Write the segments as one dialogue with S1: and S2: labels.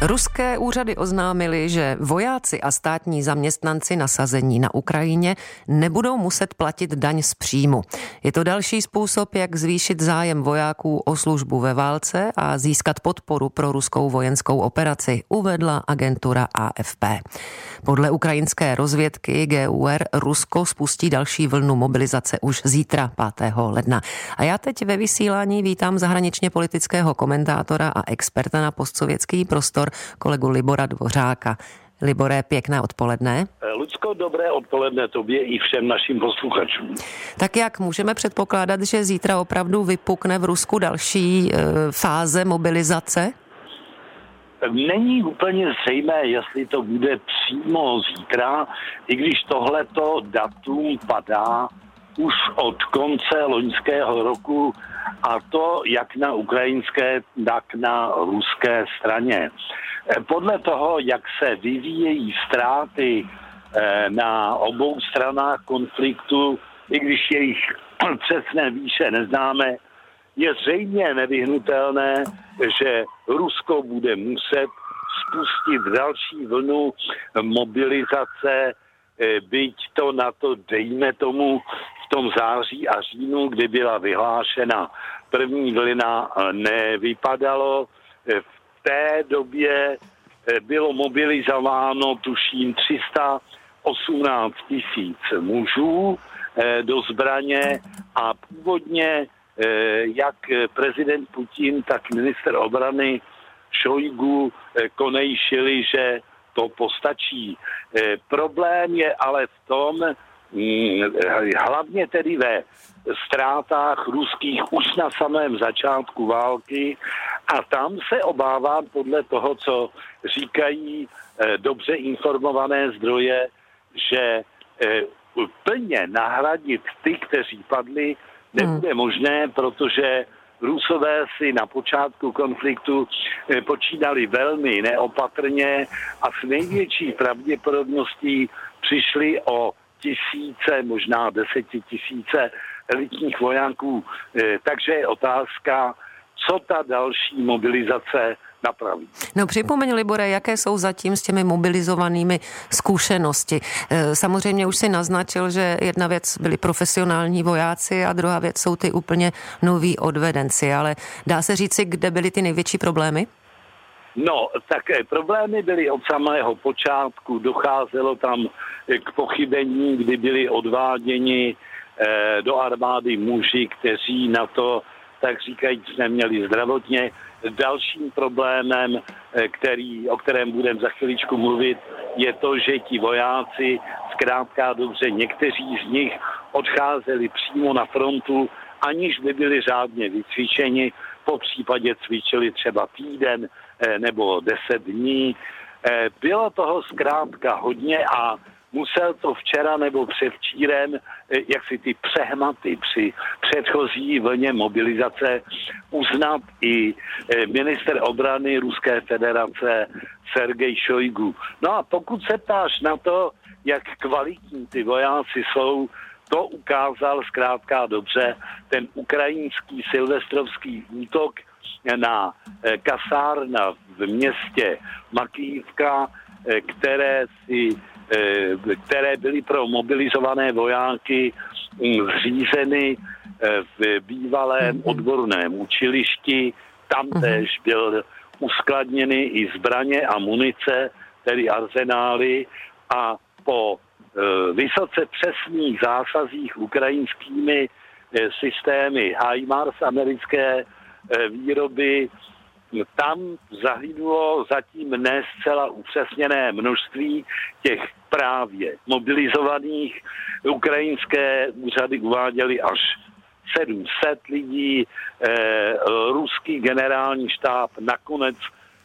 S1: Ruské úřady oznámily, že vojáci a státní zaměstnanci nasazení na Ukrajině nebudou muset platit daň z příjmu. Je to další způsob, jak zvýšit zájem vojáků o službu ve válce a získat podporu pro ruskou vojenskou operaci, uvedla agentura AFP. Podle ukrajinské rozvědky GUR Rusko spustí další vlnu mobilizace už zítra 5. ledna. A já teď ve vysílání vítám zahraničně politického komentátora a experta na postsovětský prostor kolegu Libora Dvořáka. Libore, pěkné odpoledne.
S2: Lucko, dobré odpoledne tobě i všem našim posluchačům.
S1: Tak jak můžeme předpokládat, že zítra opravdu vypukne v Rusku další e, fáze mobilizace?
S2: Není úplně zřejmé, jestli to bude přímo zítra, i když tohleto datum padá už od konce loňského roku a to jak na ukrajinské, tak na ruské straně. Podle toho, jak se vyvíjejí ztráty eh, na obou stranách konfliktu, i když jejich přesné výše neznáme, je zřejmě nevyhnutelné, že Rusko bude muset spustit další vlnu mobilizace, eh, byť to na to, dejme tomu, tom září a říjnu, kdy byla vyhlášena první vlna, eh, nevypadalo. V té době bylo mobilizováno, tuším, 318 tisíc mužů do zbraně a původně Eh, jak prezident Putin, tak minister obrany Šojgu eh, konejšili, že to postačí. Eh, problém je ale v tom, hlavně tedy ve ztrátách ruských už na samém začátku války a tam se obávám podle toho, co říkají dobře informované zdroje, že plně nahradit ty, kteří padli, nebude hmm. možné, protože Rusové si na počátku konfliktu eh, počínali velmi neopatrně a s největší pravděpodobností přišli o tisíce, možná desetitisíce elitních vojáků. Eh, takže je otázka, co ta další mobilizace napraví.
S1: No připomeň, Libore, jaké jsou zatím s těmi mobilizovanými zkušenosti. E, samozřejmě už si naznačil, že jedna věc byli profesionální vojáci a druhá věc jsou ty úplně noví odvedenci, ale dá se říci, kde byly ty největší problémy?
S2: No, tak e, problémy byly od samého počátku. Docházelo tam e, k pochybení, kdy byli odváděni do armády muži, kteří na to, tak říkajíc, neměli zdravotně Dalším problémem, eh, který, o kterém budeme za chviličku mluvit, je to, že ti vojáci, zkrátka dobře, někteří z nich odcházeli přímo na frontu, aniž by byli řádně vycvičeni, po případě cvičili třeba týden eh, nebo deset dní. Eh, bylo toho zkrátka hodně a musel to včera nebo předčírem, eh, jak si ty přehmaty při předchozí vlně mobilizace uznat i minister obrany Ruské federace Sergej Šojgu. No a pokud se ptáš na to, jak kvalitní ty vojáci jsou, to ukázal zkrátka dobře ten ukrajinský silvestrovský útok na eh, kasárna v městě Makývka, které si Eh, které byly pro mobilizované vojáky hm, zřízeny eh, v bývalém mhm. odborném učilišti. Tam mhm. též byl uskladněny i zbraně a munice, tedy arzenály a po eh, vysoce přesných zásazích ukrajinskými systémy HIMARS americké výroby tam zahynulo zatím ne zcela upřesněné množství těch právě mobilizovaných. Ukrajinské úřady uváděly až 700 lidí. Eh, ruský generální štáb nakonec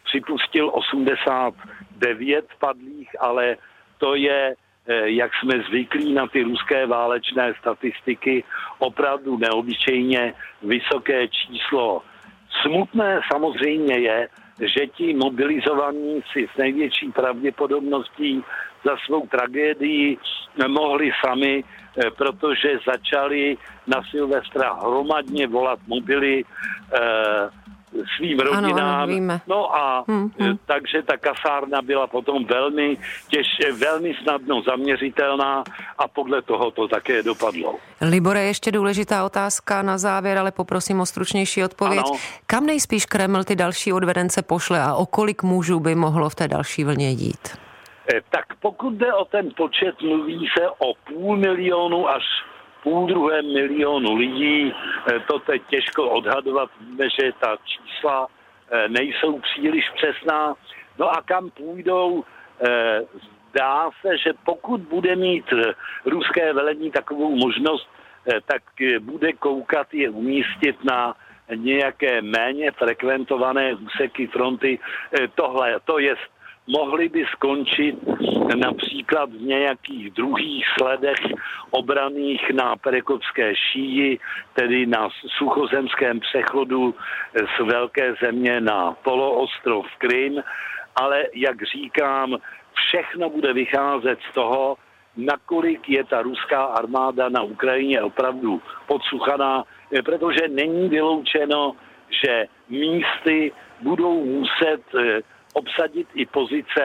S2: připustil 89 padlých, ale to je, eh, jak jsme zvyklí na ty ruské válečné statistiky, opravdu neobyčejně vysoké číslo. Smutné samozřejmě je, že ti mobilizovaní si s největší pravděpodobností za svou tragédii nemohli sami, eh, protože začali na Silvestra hromadně volat mobily eh, svým rodinám.
S1: Ano, ano, víme.
S2: No a hmm, hmm. takže ta kasárna byla potom velmi těž, velmi snadno zaměřitelná a podle toho to také dopadlo.
S1: Libore, ještě důležitá otázka na závěr, ale poprosím o stručnější odpověď. Ano. Kam nejspíš Kreml ty další odvedence pošle a o kolik mužů by mohlo v té další vlně jít?
S2: Eh, tak pokud jde o ten počet, mluví se o půl milionu až půl druhém milionu lidí. Eh, to teď těžko odhadovat, víme, že ta čísla eh, nejsou příliš přesná. No a kam půjdou, zdá se, že pokud bude mít ruské velení takovou možnost, tak bude koukat je umístit na nějaké méně frekventované úseky fronty. Tohle, to je mohly by skončit například v nějakých druhých sledech obraných na Perekopské šíji, tedy na suchozemském přechodu z velké země na poloostrov Krym, ale jak říkám, všechno bude vycházet z toho, nakolik je ta ruská armáda na Ukrajině opravdu podsuchaná, protože není vyloučeno, že místy budou muset eh, obsadit i pozice,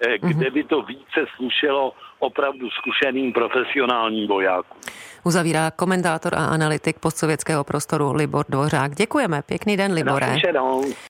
S2: eh, kde mhm. by to více slušelo opravdu zkušeným profesionálním vojákům.
S1: Uzavírá komentátor a analytik postsovětského prostoru Libor Dvořák. Děkujeme. Pěkný den, Libore.